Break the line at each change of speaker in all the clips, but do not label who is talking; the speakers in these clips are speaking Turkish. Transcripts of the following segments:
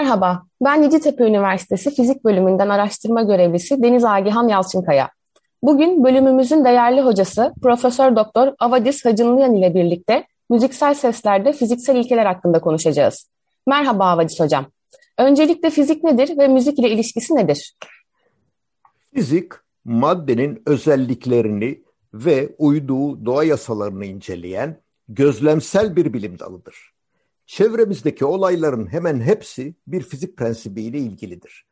Merhaba, ben Yeditepe Üniversitesi Fizik Bölümünden araştırma görevlisi Deniz Agihan Yalçınkaya. Bugün bölümümüzün değerli hocası Profesör Doktor Avadis Hacınlıyan ile birlikte müziksel seslerde fiziksel ilkeler hakkında konuşacağız. Merhaba Avadis Hocam. Öncelikle fizik nedir ve müzik ile ilişkisi nedir?
Fizik, maddenin özelliklerini ve uyduğu doğa yasalarını inceleyen gözlemsel bir bilim dalıdır. Çevremizdeki olayların hemen hepsi bir fizik prensibiyle ilgilidir.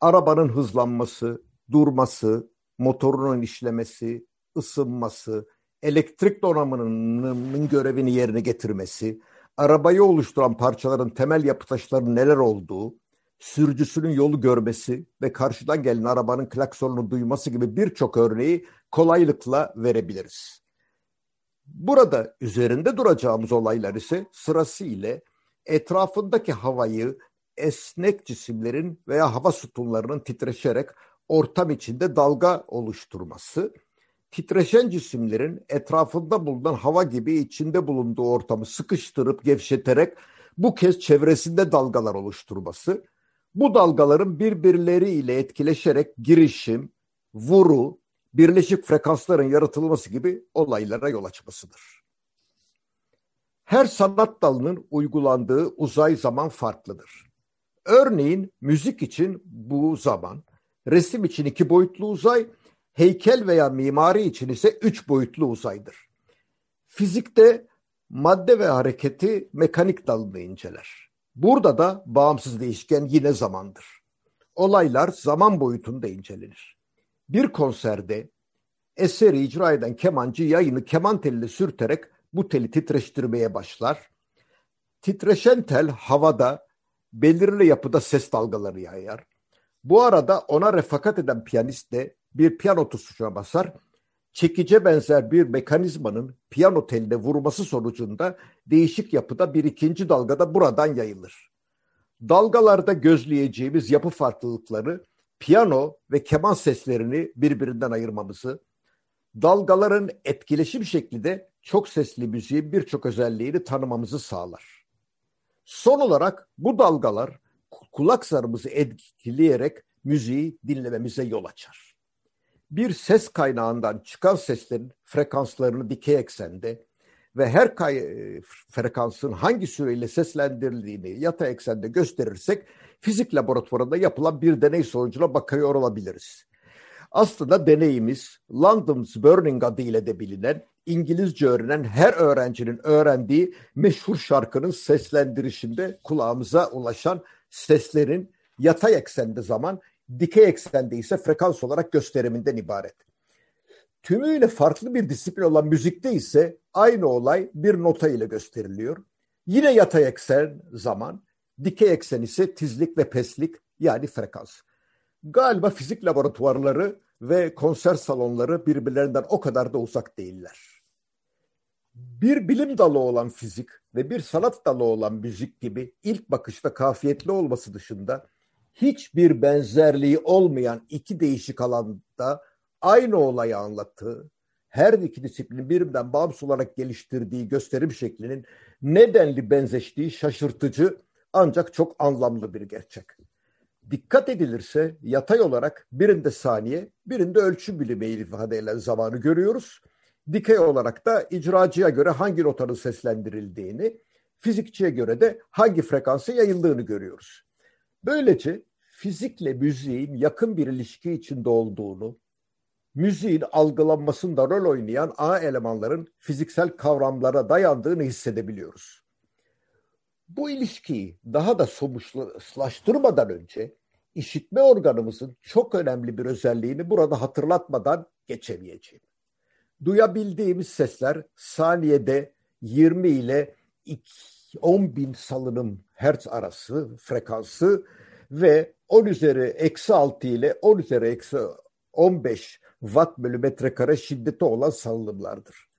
Arabanın hızlanması, durması, motorunun işlemesi, ısınması, elektrik donanımının görevini yerine getirmesi, arabayı oluşturan parçaların temel yapı taşları neler olduğu, sürücüsünün yolu görmesi ve karşıdan gelen arabanın klaksonunu duyması gibi birçok örneği kolaylıkla verebiliriz. Burada üzerinde duracağımız olaylar ise sırasıyla etrafındaki havayı esnek cisimlerin veya hava sütunlarının titreşerek ortam içinde dalga oluşturması, titreşen cisimlerin etrafında bulunan hava gibi içinde bulunduğu ortamı sıkıştırıp gevşeterek bu kez çevresinde dalgalar oluşturması, bu dalgaların birbirleriyle etkileşerek girişim, vuru, birleşik frekansların yaratılması gibi olaylara yol açmasıdır. Her sanat dalının uygulandığı uzay zaman farklıdır. Örneğin müzik için bu zaman, resim için iki boyutlu uzay, heykel veya mimari için ise üç boyutlu uzaydır. Fizikte madde ve hareketi mekanik dalını inceler. Burada da bağımsız değişken yine zamandır. Olaylar zaman boyutunda incelenir. Bir konserde eseri icra eden kemancı yayını keman teliyle sürterek bu teli titreştirmeye başlar. Titreşen tel havada belirli yapıda ses dalgaları yayar. Bu arada ona refakat eden piyanist de bir piyano tuşuna basar. Çekice benzer bir mekanizmanın piyano teline vurması sonucunda değişik yapıda bir ikinci dalgada buradan yayılır. Dalgalarda gözleyeceğimiz yapı farklılıkları piyano ve keman seslerini birbirinden ayırmamızı, dalgaların etkileşim şekli de çok sesli müziğin birçok özelliğini tanımamızı sağlar. Son olarak bu dalgalar kulak zarımızı etkileyerek müziği dinlememize yol açar. Bir ses kaynağından çıkan seslerin frekanslarını dikey eksende ve her kay frekansın hangi süreyle seslendirildiğini yatay eksende gösterirsek fizik laboratuvarında yapılan bir deney sonucuna bakıyor olabiliriz. Aslında deneyimiz London's Burning adıyla de bilinen İngilizce öğrenen her öğrencinin öğrendiği meşhur şarkının seslendirişinde kulağımıza ulaşan seslerin yatay eksende zaman, dikey eksende ise frekans olarak gösteriminden ibaret. Tümüyle farklı bir disiplin olan müzikte ise aynı olay bir nota ile gösteriliyor. Yine yatay eksen zaman, dikey eksen ise tizlik ve peslik yani frekans. Galiba fizik laboratuvarları ve konser salonları birbirlerinden o kadar da uzak değiller. Bir bilim dalı olan fizik ve bir sanat dalı olan müzik gibi ilk bakışta kafiyetli olması dışında hiçbir benzerliği olmayan iki değişik alanda aynı olayı anlattığı, her iki disiplinin birbirinden bağımsız olarak geliştirdiği gösterim şeklinin nedenli benzeştiği şaşırtıcı ancak çok anlamlı bir gerçek. Dikkat edilirse yatay olarak birinde saniye, birinde ölçü bilimi ifade edilen zamanı görüyoruz. Dikey olarak da icracıya göre hangi notanın seslendirildiğini, fizikçiye göre de hangi frekansı yayıldığını görüyoruz. Böylece fizikle müziğin yakın bir ilişki içinde olduğunu, müziğin algılanmasında rol oynayan A elemanların fiziksel kavramlara dayandığını hissedebiliyoruz. Bu ilişkiyi daha da somutlaştırmadan önce işitme organımızın çok önemli bir özelliğini burada hatırlatmadan geçemeyeceğim. Duyabildiğimiz sesler saniyede 20 ile 10 bin salınım hertz arası frekansı ve 10 üzeri eksi 6 ile 10 üzeri eksi 15 watt bölü metrekare şiddeti olan salınımlardır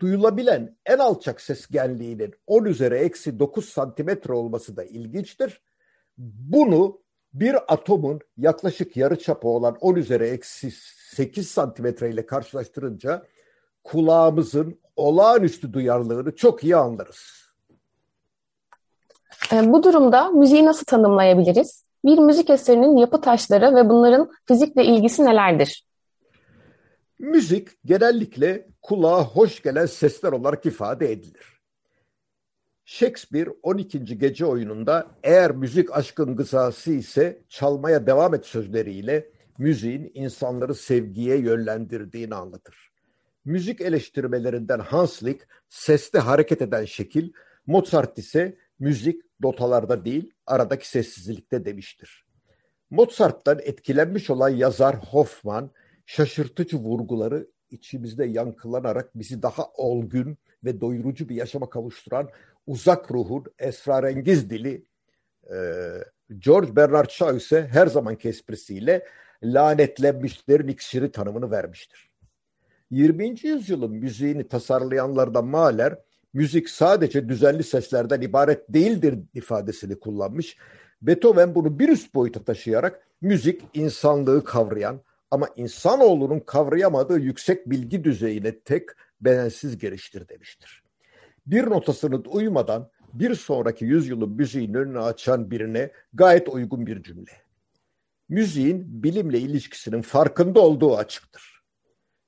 duyulabilen en alçak ses genliğinin 10 üzeri eksi 9 santimetre olması da ilginçtir. Bunu bir atomun yaklaşık yarı çapı olan 10 üzeri eksi 8 santimetre ile karşılaştırınca kulağımızın olağanüstü duyarlılığını çok iyi anlarız.
E, bu durumda müziği nasıl tanımlayabiliriz? Bir müzik eserinin yapı taşları ve bunların fizikle ilgisi nelerdir?
Müzik genellikle kulağa hoş gelen sesler olarak ifade edilir. Shakespeare 12. gece oyununda eğer müzik aşkın gızası ise çalmaya devam et sözleriyle müziğin insanları sevgiye yönlendirdiğini anlatır. Müzik eleştirmelerinden Hanslick seste hareket eden şekil, Mozart ise müzik notalarda değil aradaki sessizlikte demiştir. Mozart'tan etkilenmiş olan yazar Hoffman şaşırtıcı vurguları içimizde yankılanarak bizi daha olgun ve doyurucu bir yaşama kavuşturan uzak ruhun esrarengiz dili e, George Bernard Shaw ise her zamanki esprisiyle lanetlenmişlerin iksiri tanımını vermiştir. 20. yüzyılın müziğini tasarlayanlardan Mahler, müzik sadece düzenli seslerden ibaret değildir ifadesini kullanmış. Beethoven bunu bir üst boyuta taşıyarak müzik insanlığı kavrayan ama insanoğlunun kavrayamadığı yüksek bilgi düzeyine tek bedensiz geliştir demiştir. Bir notasını uymadan bir sonraki yüzyılın müziğin önünü açan birine gayet uygun bir cümle. Müziğin bilimle ilişkisinin farkında olduğu açıktır.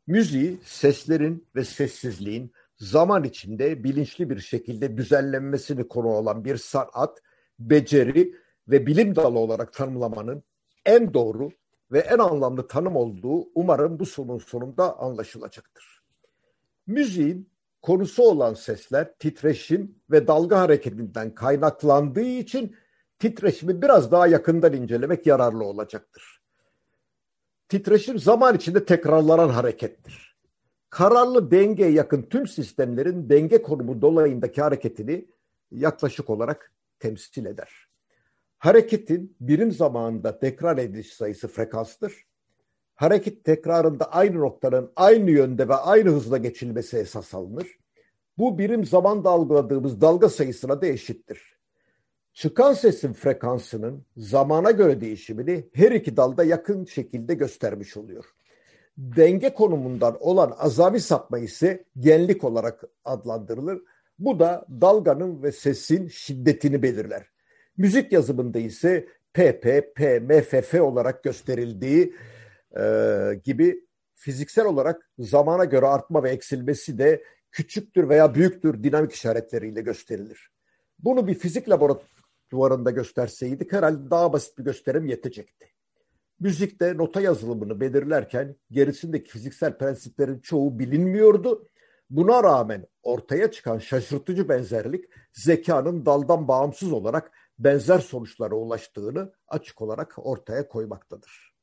Müziği seslerin ve sessizliğin zaman içinde bilinçli bir şekilde düzenlenmesini konu olan bir sanat, beceri ve bilim dalı olarak tanımlamanın en doğru ve en anlamlı tanım olduğu umarım bu sorunun sonunda anlaşılacaktır. Müziğin konusu olan sesler titreşim ve dalga hareketinden kaynaklandığı için titreşimi biraz daha yakından incelemek yararlı olacaktır. Titreşim zaman içinde tekrarlanan harekettir. Kararlı dengeye yakın tüm sistemlerin denge konumu dolayındaki hareketini yaklaşık olarak temsil eder. Hareketin birim zamanında tekrar ediş sayısı frekanstır. Hareket tekrarında aynı noktanın aynı yönde ve aynı hızla geçilmesi esas alınır. Bu birim zaman dalgaladığımız dalga sayısına da eşittir. Çıkan sesin frekansının zamana göre değişimini her iki dalda yakın şekilde göstermiş oluyor. Denge konumundan olan azami sapma ise genlik olarak adlandırılır. Bu da dalganın ve sesin şiddetini belirler. Müzik yazımında ise PP, P, MFF olarak gösterildiği e, gibi fiziksel olarak zamana göre artma ve eksilmesi de küçüktür veya büyüktür dinamik işaretleriyle gösterilir. Bunu bir fizik laboratuvarında gösterseydik herhalde daha basit bir gösterim yetecekti. Müzikte nota yazılımını belirlerken gerisindeki fiziksel prensiplerin çoğu bilinmiyordu. Buna rağmen ortaya çıkan şaşırtıcı benzerlik zekanın daldan bağımsız olarak benzer sonuçlara ulaştığını açık olarak ortaya koymaktadır.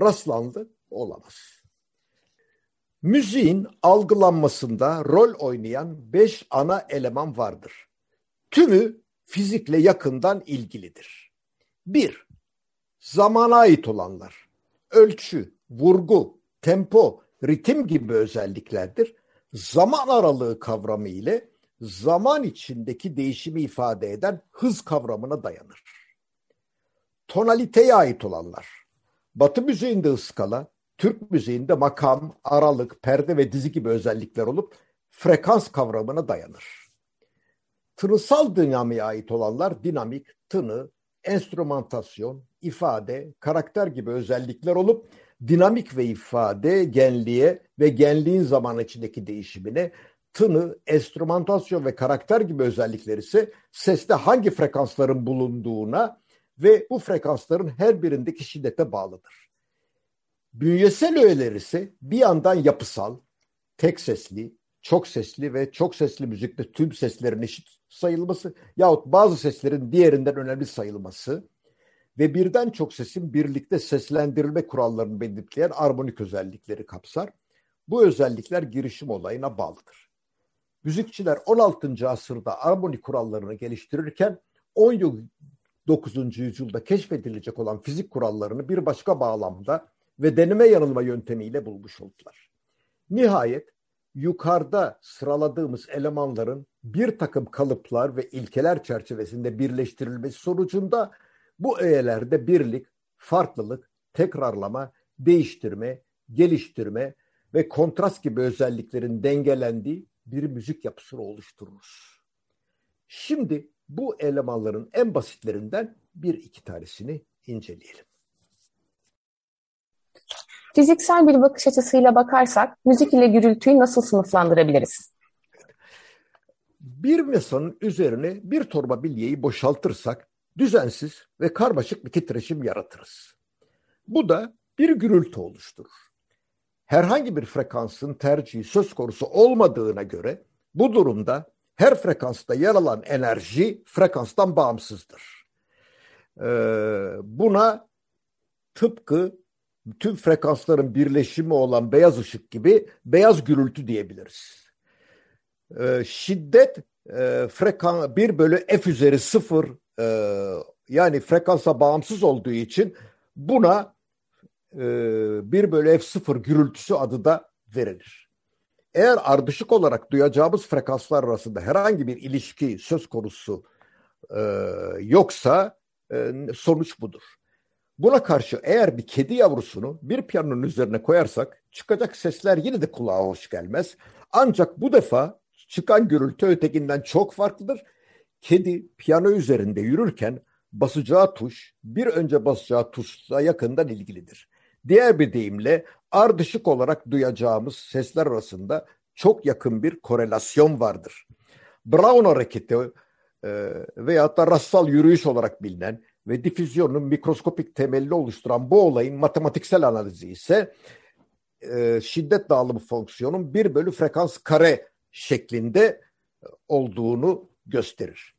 Rastlandı olamaz. Müziğin algılanmasında rol oynayan beş ana eleman vardır. Tümü fizikle yakından ilgilidir. Bir, zamana ait olanlar. Ölçü, vurgu, tempo, ritim gibi özelliklerdir. Zaman aralığı kavramı ile zaman içindeki değişimi ifade eden hız kavramına dayanır. Tonaliteye ait olanlar. Batı müziğinde ıskala, Türk müziğinde makam, aralık, perde ve dizi gibi özellikler olup frekans kavramına dayanır. Tınısal dinamiğe ait olanlar dinamik, tını, enstrümantasyon, ifade, karakter gibi özellikler olup dinamik ve ifade genliğe ve genliğin zaman içindeki değişimine tını, enstrümantasyon ve karakter gibi özellikler ise seste hangi frekansların bulunduğuna ve bu frekansların her birindeki şiddete bağlıdır. Bünyesel öğeler ise bir yandan yapısal, tek sesli, çok sesli ve çok sesli müzikte tüm seslerin eşit sayılması yahut bazı seslerin diğerinden önemli sayılması ve birden çok sesin birlikte seslendirilme kurallarını belirleyen armonik özellikleri kapsar. Bu özellikler girişim olayına bağlıdır. Müzikçiler 16. asırda armoni kurallarını geliştirirken 19. yüzyılda keşfedilecek olan fizik kurallarını bir başka bağlamda ve deneme yanılma yöntemiyle bulmuş oldular. Nihayet yukarıda sıraladığımız elemanların bir takım kalıplar ve ilkeler çerçevesinde birleştirilmesi sonucunda bu öğelerde birlik, farklılık, tekrarlama, değiştirme, geliştirme ve kontrast gibi özelliklerin dengelendiği bir müzik yapısını oluştururuz. Şimdi bu elemanların en basitlerinden bir iki tanesini inceleyelim.
Fiziksel bir bakış açısıyla bakarsak müzik ile gürültüyü nasıl sınıflandırabiliriz?
Bir masanın üzerine bir torba bilyeyi boşaltırsak düzensiz ve karmaşık bir titreşim yaratırız. Bu da bir gürültü oluşturur. Herhangi bir frekansın tercihi söz konusu olmadığına göre bu durumda her frekansta yer alan enerji frekanstan bağımsızdır. Ee, buna tıpkı tüm frekansların birleşimi olan beyaz ışık gibi beyaz gürültü diyebiliriz. Ee, şiddet e, frekan bir bölü f üzeri sıfır e, yani frekansa bağımsız olduğu için buna 1 bölü f sıfır gürültüsü adı da verilir. Eğer ardışık olarak duyacağımız frekanslar arasında herhangi bir ilişki söz konusu e, yoksa e, sonuç budur. Buna karşı eğer bir kedi yavrusunu bir piyanonun üzerine koyarsak çıkacak sesler yine de kulağa hoş gelmez. Ancak bu defa çıkan gürültü ötekinden çok farklıdır. Kedi piyano üzerinde yürürken basacağı tuş bir önce basacağı tuşla yakından ilgilidir. Diğer bir deyimle ardışık olarak duyacağımız sesler arasında çok yakın bir korelasyon vardır. Brown hareketi e, veyahut da rastsal yürüyüş olarak bilinen ve difüzyonun mikroskopik temelli oluşturan bu olayın matematiksel analizi ise e, şiddet dağılımı fonksiyonun bir bölü frekans kare şeklinde olduğunu gösterir.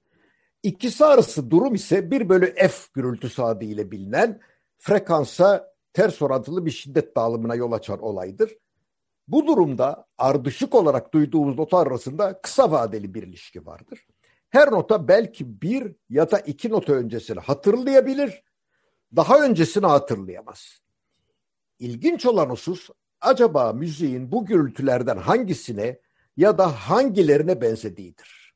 İkisi arası durum ise bir bölü f gürültüsü adıyla bilinen frekansa ters orantılı bir şiddet dağılımına yol açan olaydır. Bu durumda ardışık olarak duyduğumuz notalar arasında kısa vadeli bir ilişki vardır. Her nota belki bir ya da iki nota öncesini hatırlayabilir, daha öncesini hatırlayamaz. İlginç olan husus acaba müziğin bu gürültülerden hangisine ya da hangilerine benzediğidir.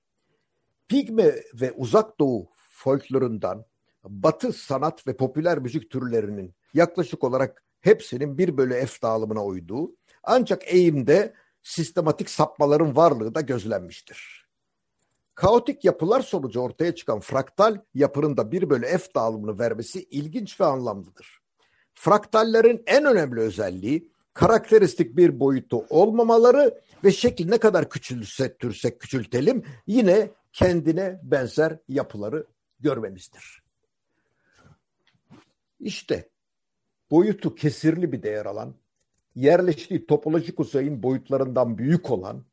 Pigme ve uzak doğu folklorundan batı sanat ve popüler müzik türlerinin yaklaşık olarak hepsinin bir bölü F dağılımına uyduğu ancak eğimde sistematik sapmaların varlığı da gözlenmiştir. Kaotik yapılar sonucu ortaya çıkan fraktal yapının da bir bölü F dağılımını vermesi ilginç ve anlamlıdır. Fraktallerin en önemli özelliği karakteristik bir boyutu olmamaları ve şekil ne kadar küçülsek küçültelim yine kendine benzer yapıları görmemizdir. İşte boyutu kesirli bir değer alan, yerleştiği topolojik uzayın boyutlarından büyük olan,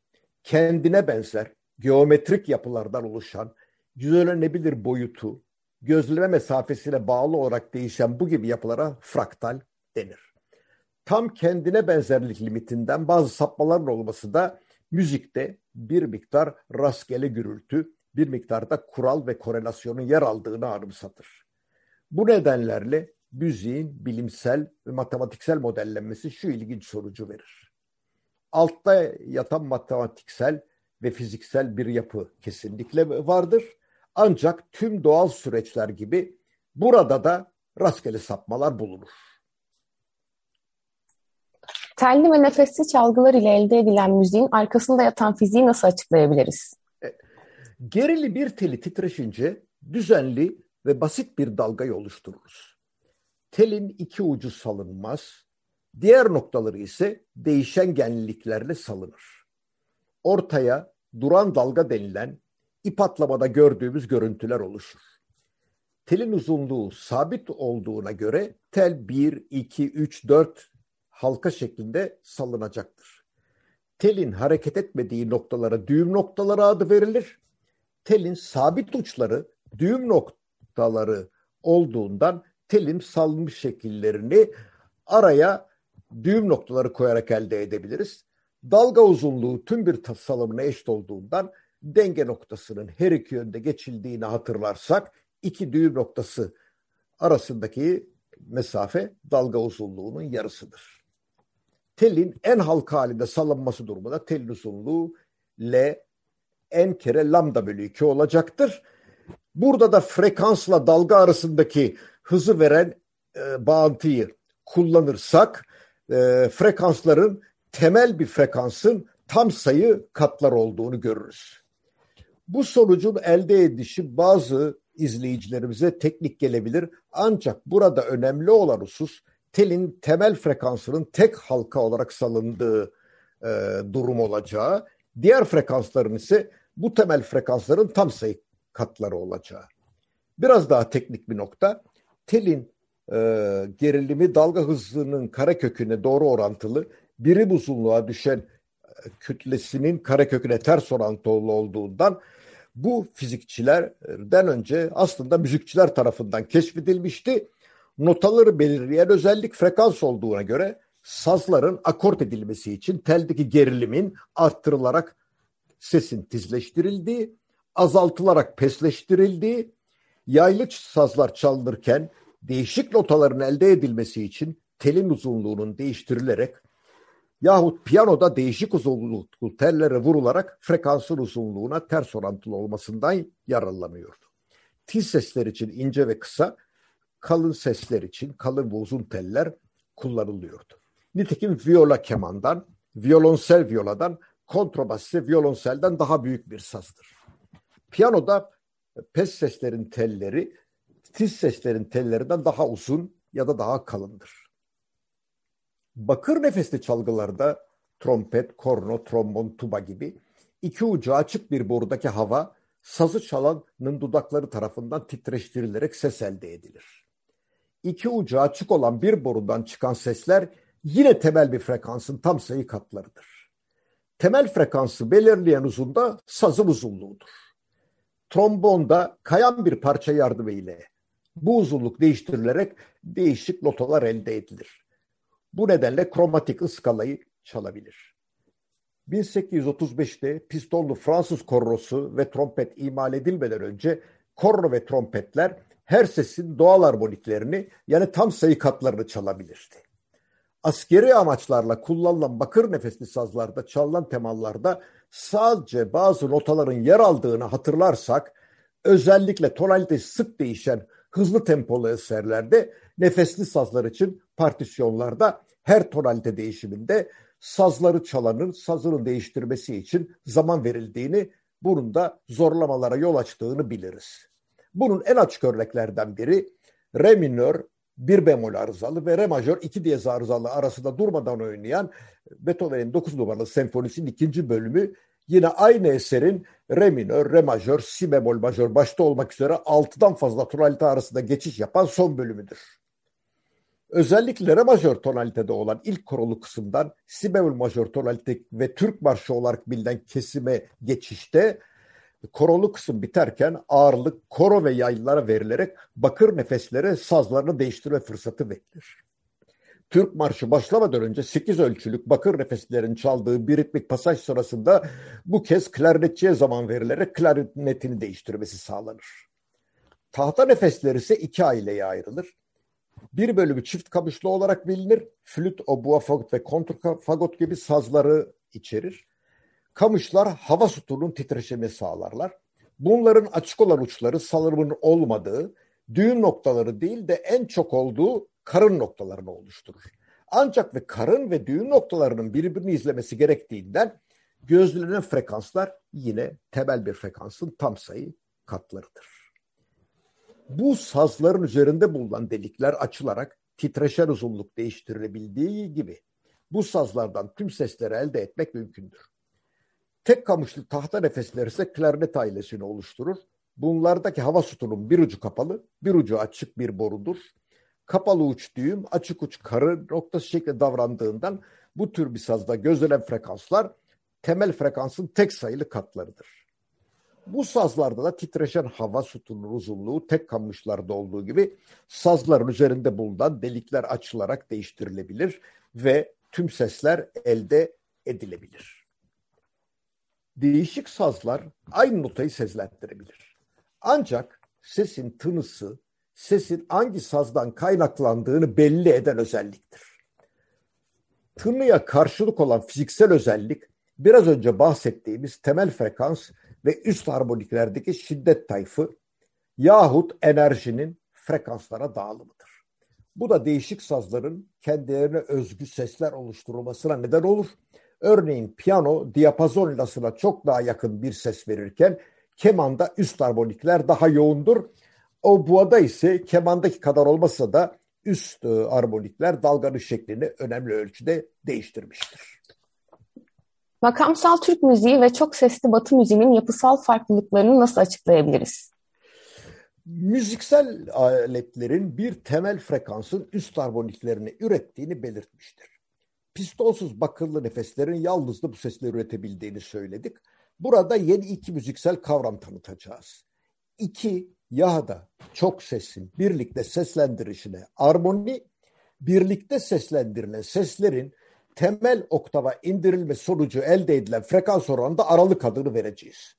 kendine benzer, geometrik yapılardan oluşan, gözlenebilir boyutu, gözleme mesafesine bağlı olarak değişen bu gibi yapılara fraktal denir. Tam kendine benzerlik limitinden bazı sapmaların olması da müzikte bir miktar rastgele gürültü, bir miktarda kural ve korelasyonun yer aldığını anımsatır. Bu nedenlerle müziğin bilimsel ve matematiksel modellenmesi şu ilginç sonucu verir. Altta yatan matematiksel ve fiziksel bir yapı kesinlikle vardır. Ancak tüm doğal süreçler gibi burada da rastgele sapmalar bulunur.
Telli ve nefesli çalgılar ile elde edilen müziğin arkasında yatan fiziği nasıl açıklayabiliriz?
E, gerili bir teli titreşince düzenli ve basit bir dalgayı oluştururuz. Telin iki ucu salınmaz, diğer noktaları ise değişen genliliklerle salınır. Ortaya duran dalga denilen ip atlamada gördüğümüz görüntüler oluşur. Telin uzunluğu sabit olduğuna göre tel 1, 2, 3, 4 halka şeklinde salınacaktır. Telin hareket etmediği noktalara düğüm noktaları adı verilir. Telin sabit uçları düğüm noktaları olduğundan telin salmış şekillerini araya düğüm noktaları koyarak elde edebiliriz. Dalga uzunluğu tüm bir salımına eşit olduğundan denge noktasının her iki yönde geçildiğini hatırlarsak iki düğüm noktası arasındaki mesafe dalga uzunluğunun yarısıdır. Telin en halka halinde salınması durumunda tel uzunluğu L n kere lambda bölü 2 olacaktır. Burada da frekansla dalga arasındaki hızı veren e, bağıntıyı kullanırsak e, frekansların temel bir frekansın tam sayı katlar olduğunu görürüz. Bu sonucun elde edişi bazı izleyicilerimize teknik gelebilir. Ancak burada önemli olan husus telin temel frekansının tek halka olarak salındığı e, durum olacağı. Diğer frekansların ise bu temel frekansların tam sayı katları olacağı. Biraz daha teknik bir nokta. Telin e, gerilimi dalga hızının kare köküne doğru orantılı. Birim uzunluğa düşen e, kütlesinin kare köküne ters orantılı olduğundan bu fizikçilerden önce aslında müzikçiler tarafından keşfedilmişti. Notaları belirleyen özellik frekans olduğuna göre sazların akort edilmesi için teldeki gerilimin arttırılarak sesin tizleştirildiği, azaltılarak pesleştirildiği, yaylı sazlar çalınırken değişik notaların elde edilmesi için telin uzunluğunun değiştirilerek yahut piyanoda değişik uzunluklu tellere vurularak frekansın uzunluğuna ters orantılı olmasından yararlanıyordu. Tiz sesler için ince ve kısa, kalın sesler için kalın ve uzun teller kullanılıyordu. Nitekim viola kemandan, violonsel violadan, kontrabas ise violonselden daha büyük bir sazdır. Piyanoda pes seslerin telleri, tiz seslerin tellerinden daha uzun ya da daha kalındır. Bakır nefesli çalgılarda trompet, korno, trombon, tuba gibi iki ucu açık bir borudaki hava sazı çalanın dudakları tarafından titreştirilerek ses elde edilir. İki ucu açık olan bir borudan çıkan sesler yine temel bir frekansın tam sayı katlarıdır. Temel frekansı belirleyen uzun da sazın uzunluğudur. Trombonda kayan bir parça yardımı ile bu uzunluk değiştirilerek değişik notalar elde edilir. Bu nedenle kromatik ıskalayı çalabilir. 1835'te pistonlu Fransız korrosu ve trompet imal edilmeden önce korro ve trompetler her sesin doğal armoniklerini yani tam sayı katlarını çalabilirdi. Askeri amaçlarla kullanılan bakır nefesli sazlarda çalınan temallarda sadece bazı notaların yer aldığını hatırlarsak özellikle tonalitesi sık değişen hızlı tempolu eserlerde nefesli sazlar için partisyonlarda her tonalite değişiminde sazları çalanın sazını değiştirmesi için zaman verildiğini, bunun da zorlamalara yol açtığını biliriz. Bunun en açık örneklerden biri re minör bir bemol arızalı ve re majör iki diyez arızalı arasında durmadan oynayan Beethoven'in 9 numaralı senfonisinin ikinci bölümü yine aynı eserin re minör, re majör, si bemol majör başta olmak üzere altıdan fazla tonalite arasında geçiş yapan son bölümüdür. Özellikle re majör tonalitede olan ilk korolu kısımdan si bemol majör tonalite ve Türk marşı olarak bilinen kesime geçişte korolu kısım biterken ağırlık koro ve yaylılara verilerek bakır nefeslere sazlarını değiştirme fırsatı verilir. Türk Marşı başlamadan önce 8 ölçülük bakır nefeslerin çaldığı bir ritmik pasaj sırasında bu kez klarnetçiye zaman verilerek klarnetini değiştirmesi sağlanır. Tahta nefesleri ise iki aileye ayrılır. Bir bölümü çift kamışlı olarak bilinir. Flüt, obua, fagot ve kontrfagot gibi sazları içerir. Kamışlar hava sütunun titreşimi sağlarlar. Bunların açık olan uçları salırımın olmadığı, düğün noktaları değil de en çok olduğu karın noktalarını oluşturur. Ancak ve karın ve düğün noktalarının birbirini izlemesi gerektiğinden gözlenen frekanslar yine temel bir frekansın tam sayı katlarıdır. Bu sazların üzerinde bulunan delikler açılarak titreşen uzunluk değiştirilebildiği gibi bu sazlardan tüm sesleri elde etmek mümkündür. Tek kamışlı tahta nefesler ise klarnet ailesini oluşturur. Bunlardaki hava sütunun bir ucu kapalı, bir ucu açık bir borudur. Kapalı uç düğüm, açık uç karı noktası şeklinde davrandığından bu tür bir sazda gözlenen frekanslar temel frekansın tek sayılı katlarıdır. Bu sazlarda da titreşen hava sütunun uzunluğu tek kamışlarda olduğu gibi sazların üzerinde bulunan delikler açılarak değiştirilebilir ve tüm sesler elde edilebilir. Değişik sazlar aynı notayı seslendirebilir. Ancak sesin tınısı, sesin hangi sazdan kaynaklandığını belli eden özelliktir. Tınıya karşılık olan fiziksel özellik biraz önce bahsettiğimiz temel frekans ve üst harmoniklerdeki şiddet tayfı yahut enerjinin frekanslara dağılımıdır. Bu da değişik sazların kendilerine özgü sesler oluşturulmasına neden olur. Örneğin piyano diyapazon lasına çok daha yakın bir ses verirken kemanda üst armonikler daha yoğundur. O buada ise kemandaki kadar olmasa da üst e, armonikler dalganın şeklini önemli ölçüde değiştirmiştir.
Makamsal Türk müziği ve çok sesli Batı müziğinin yapısal farklılıklarını nasıl açıklayabiliriz?
Müziksel aletlerin bir temel frekansın üst armoniklerini ürettiğini belirtmiştir. Pistonsuz bakırlı nefeslerin yalnızca bu sesleri üretebildiğini söyledik. Burada yeni iki müziksel kavram tanıtacağız. İki ya da çok sesin birlikte seslendirişine armoni, birlikte seslendirilen seslerin temel oktava indirilme sonucu elde edilen frekans oranında aralık adını vereceğiz.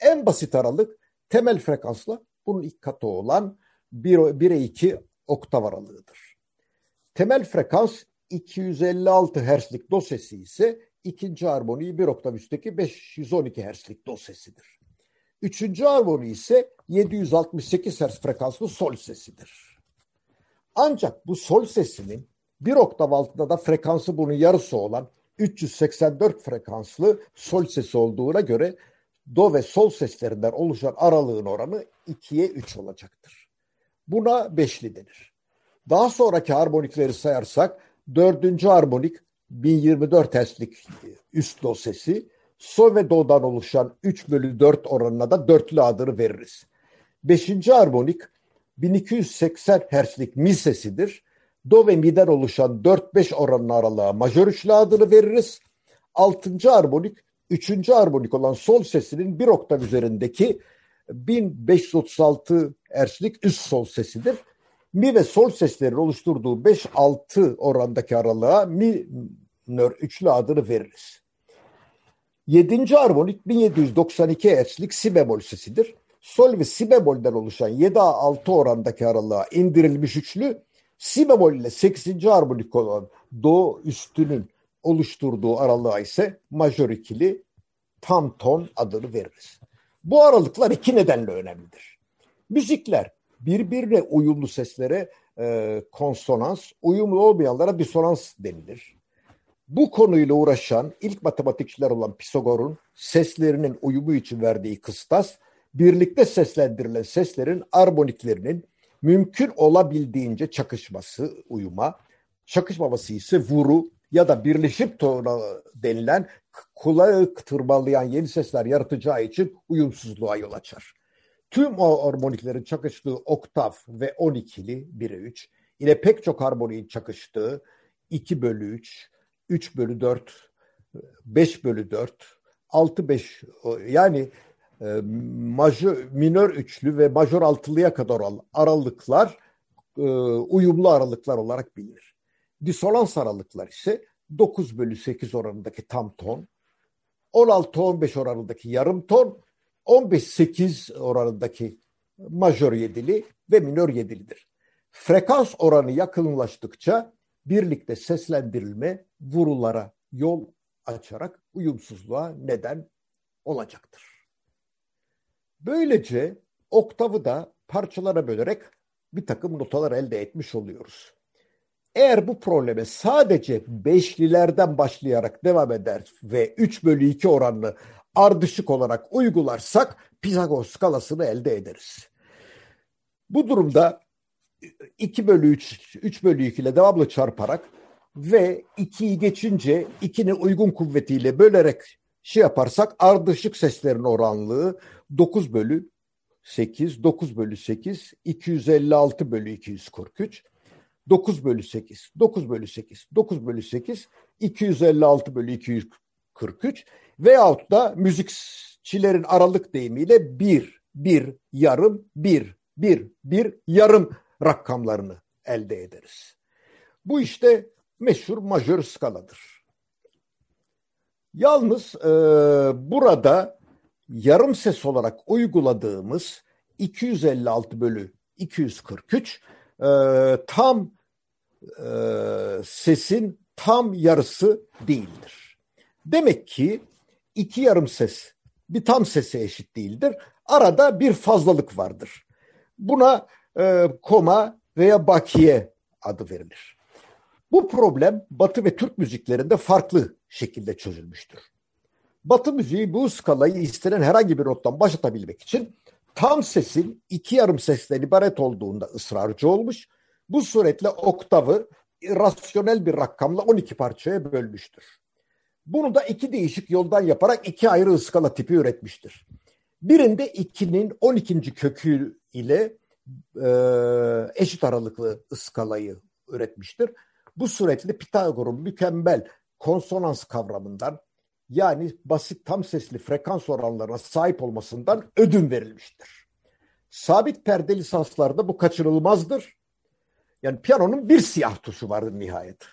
En basit aralık temel frekansla bunun ilk katı olan 1'e 2 oktav aralığıdır. Temel frekans 256 Hz'lik do sesi ise ikinci armoniyi bir oktav üstteki 512 Hz'lik do sesidir. Üçüncü armoni ise 768 Hz frekanslı sol sesidir. Ancak bu sol sesinin bir oktav altında da frekansı bunun yarısı olan 384 frekanslı sol sesi olduğuna göre do ve sol seslerinden oluşan aralığın oranı 2'ye 3 olacaktır. Buna beşli denir. Daha sonraki harmonikleri sayarsak dördüncü harmonik 1024 Hz'lik üst do sesi, sol ve do'dan oluşan 3 bölü 4 oranına da dörtlü adını veririz. Beşinci harmonik 1280 Hz'lik mi sesidir. Do ve mi'den oluşan 4-5 oranlı aralığa majör üçlü adını veririz. Altıncı harmonik, üçüncü harmonik olan sol sesinin bir oktav üzerindeki 1536 Hz'lik üst sol sesidir. Mi ve sol seslerin oluşturduğu 5-6 orandaki aralığa mi minör üçlü adını veririz. Yedinci harmonik 1792 Hz'lik si bemol sesidir. Sol ve si bemolden oluşan 7-6 orandaki aralığa indirilmiş üçlü Si bemol ile 8. harmonik olan do üstünün oluşturduğu aralığa ise majör ikili tam ton adını veririz. Bu aralıklar iki nedenle önemlidir. Müzikler birbirine uyumlu seslere e, konsonans, uyumlu olmayanlara disonans denilir. Bu konuyla uğraşan ilk matematikçiler olan Pisagor'un seslerinin uyumu için verdiği kıstas, birlikte seslendirilen seslerin armoniklerinin mümkün olabildiğince çakışması, uyuma, çakışmaması ise vuru ya da birleşip tona denilen kulağı tırmalayan yeni sesler yaratacağı için uyumsuzluğa yol açar. Tüm o harmoniklerin çakıştığı oktav ve 12'li 1'e 3 ile pek çok harmoniğin çakıştığı 2 bölü 3, 3 bölü 4, 5 bölü 4, 6 5 yani e, majör, minör üçlü ve majör altılıya kadar aralıklar e, uyumlu aralıklar olarak bilinir. Disonans aralıklar ise 9 bölü 8 oranındaki tam ton, 16-15 oranındaki yarım ton, 15-8 oranındaki majör yedili ve minör yedilidir. Frekans oranı yakınlaştıkça birlikte seslendirilme vurulara yol açarak uyumsuzluğa neden olacaktır. Böylece oktavı da parçalara bölerek bir takım notalar elde etmiş oluyoruz. Eğer bu probleme sadece beşlilerden başlayarak devam eder ve 3 bölü 2 oranlı ardışık olarak uygularsak Pisagor skalasını elde ederiz. Bu durumda 2 bölü 3, 3 bölü 2 ile devamlı çarparak ve 2'yi geçince 2'nin uygun kuvvetiyle bölerek şey yaparsak ardışık seslerin oranlığı 9 bölü 8, 9 bölü 8, 256 bölü 243, 9 bölü 8, 9 bölü 8, 9 bölü 8, 256 bölü 243 veyahut da müzikçilerin aralık deyimiyle 1, 1, yarım, 1, 1, 1, yarım rakamlarını elde ederiz. Bu işte meşhur majör skaladır. Yalnız e, burada yarım ses olarak uyguladığımız 256 bölü 243 e, tam e, sesin tam yarısı değildir. Demek ki iki yarım ses bir tam sese eşit değildir. Arada bir fazlalık vardır. Buna e, koma veya bakiye adı verilir. Bu problem Batı ve Türk müziklerinde farklı şekilde çözülmüştür. Batı müziği bu skalayı istenen herhangi bir nottan başlatabilmek için tam sesin iki yarım sesten ibaret olduğunda ısrarcı olmuş. Bu suretle oktavı rasyonel bir rakamla 12 parçaya bölmüştür. Bunu da iki değişik yoldan yaparak iki ayrı ıskala tipi üretmiştir. Birinde 2'nin 12. kökü ile e, eşit aralıklı ıskalayı üretmiştir. Bu suretle Pitagor'un mükemmel konsonans kavramından yani basit tam sesli frekans oranlarına sahip olmasından ödün verilmiştir. Sabit perde lisanslarda bu kaçınılmazdır. Yani piyanonun bir siyah tuşu vardır nihayet.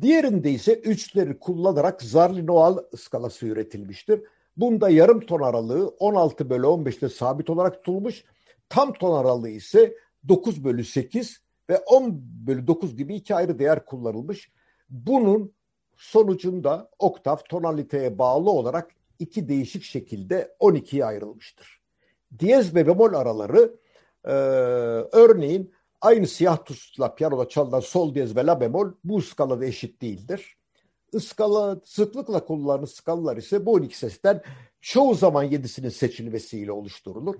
Diğerinde ise üçleri kullanarak Zarlinoal skalası üretilmiştir. Bunda yarım ton aralığı 16 bölü 15'te sabit olarak tutulmuş. Tam ton aralığı ise 9 bölü 8 ve 10 bölü 9 gibi iki ayrı değer kullanılmış. Bunun sonucunda oktav tonaliteye bağlı olarak iki değişik şekilde 12'ye ayrılmıştır. Diyez ve bemol araları e, örneğin aynı siyah tuşla piyanoda çalınan sol diyez ve la bemol bu skalada eşit değildir. Iskala, sıklıkla kullanılan skalalar ise bu 12 sesten çoğu zaman yedisinin seçilmesiyle oluşturulur.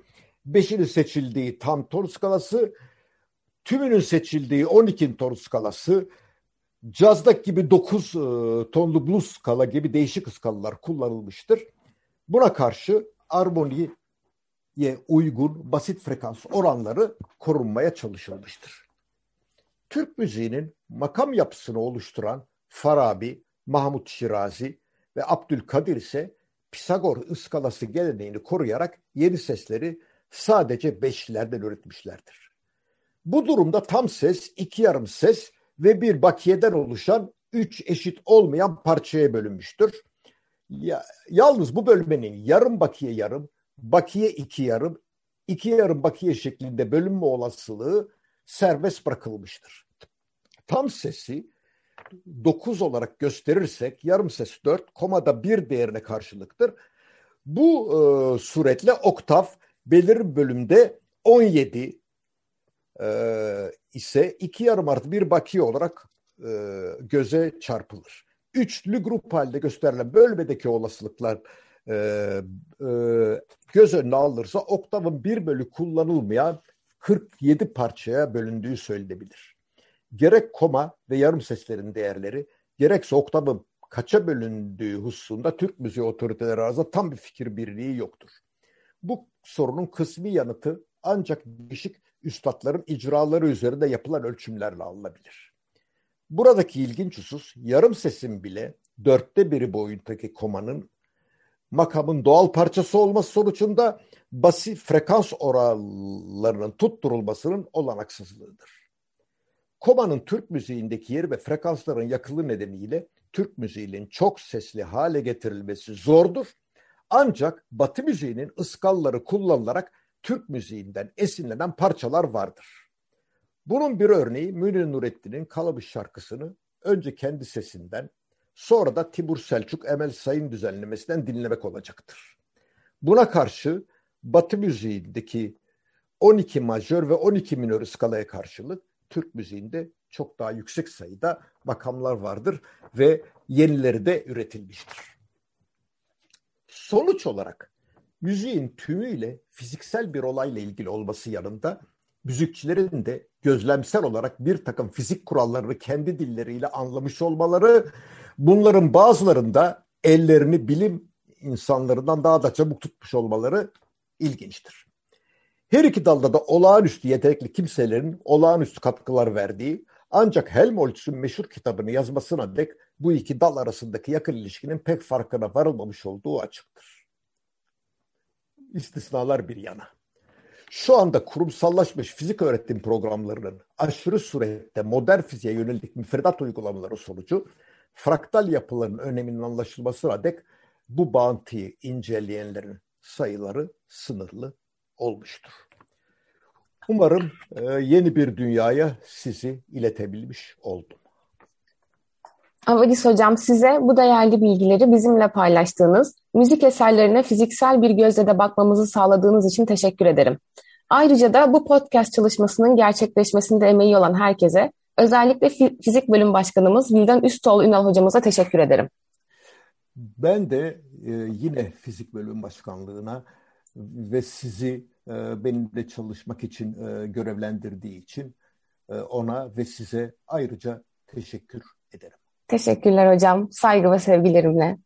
Beşinin seçildiği tam ton skalası, tümünün seçildiği 12 ton skalası, Cazdak gibi 9 e, tonlu blues skala gibi değişik skalalar kullanılmıştır. Buna karşı armoniye uygun basit frekans oranları korunmaya çalışılmıştır. Türk müziğinin makam yapısını oluşturan Farabi, Mahmut Şirazi ve Abdülkadir ise Pisagor ıskalası geleneğini koruyarak yeni sesleri sadece beşlilerden üretmişlerdir. Bu durumda tam ses, iki yarım ses ve bir bakiyeden oluşan üç eşit olmayan parçaya bölünmüştür. Ya, yalnız bu bölmenin yarım bakiye yarım, bakiye iki yarım, iki yarım bakiye şeklinde bölünme olasılığı serbest bırakılmıştır. Tam sesi 9 olarak gösterirsek yarım ses 4, komada 1 değerine karşılıktır. Bu e, suretle oktav belirli bölümde 17 e, ise iki yarım artı bir bakiye olarak e, göze çarpılır. Üçlü grup halinde gösterilen bölmedeki olasılıklar e, e, göz önüne alınırsa oktavın bir bölü kullanılmayan 47 parçaya bölündüğü söylenebilir. Gerek koma ve yarım seslerin değerleri gerekse oktavın kaça bölündüğü hususunda Türk müziği otoriteleri arasında tam bir fikir birliği yoktur. Bu sorunun kısmi yanıtı ancak değişik üstadların icraları üzerinde yapılan ölçümlerle alınabilir. Buradaki ilginç husus yarım sesin bile dörtte biri boyundaki komanın makamın doğal parçası olması sonucunda basit frekans oranlarının tutturulmasının olanaksızlığıdır. Komanın Türk müziğindeki yeri ve frekansların yakılı nedeniyle Türk müziğinin çok sesli hale getirilmesi zordur. Ancak Batı müziğinin ıskalları kullanılarak Türk müziğinden esinlenen parçalar vardır. Bunun bir örneği Münir Nurettin'in Kalamış şarkısını önce kendi sesinden sonra da Timur Selçuk Emel Sayın düzenlemesinden dinlemek olacaktır. Buna karşı Batı müziğindeki 12 majör ve 12 minör skalaya karşılık Türk müziğinde çok daha yüksek sayıda makamlar vardır ve yenileri de üretilmiştir. Sonuç olarak müziğin tümüyle fiziksel bir olayla ilgili olması yanında müzikçilerin de gözlemsel olarak bir takım fizik kurallarını kendi dilleriyle anlamış olmaları, bunların bazılarında ellerini bilim insanlarından daha da çabuk tutmuş olmaları ilginçtir. Her iki dalda da olağanüstü yetenekli kimselerin olağanüstü katkılar verdiği ancak Helmholtz'un meşhur kitabını yazmasına dek bu iki dal arasındaki yakın ilişkinin pek farkına varılmamış olduğu açıktır istisnalar bir yana. Şu anda kurumsallaşmış fizik öğretim programlarının aşırı surette modern fiziğe yönelik müfredat uygulamaları sonucu fraktal yapıların öneminin anlaşılmasına dek bu bağıntıyı inceleyenlerin sayıları sınırlı olmuştur. Umarım e, yeni bir dünyaya sizi iletebilmiş oldum.
Avadis Hocam size bu değerli bilgileri bizimle paylaştığınız, müzik eserlerine fiziksel bir gözle de bakmamızı sağladığınız için teşekkür ederim. Ayrıca da bu podcast çalışmasının gerçekleşmesinde emeği olan herkese, özellikle fizik bölüm başkanımız Vildan Üstoğlu Ünal hocamıza teşekkür ederim.
Ben de e, yine fizik bölüm başkanlığına ve sizi e, benimle çalışmak için e, görevlendirdiği için e, ona ve size ayrıca teşekkür ederim.
Teşekkürler hocam. Saygı ve sevgilerimle.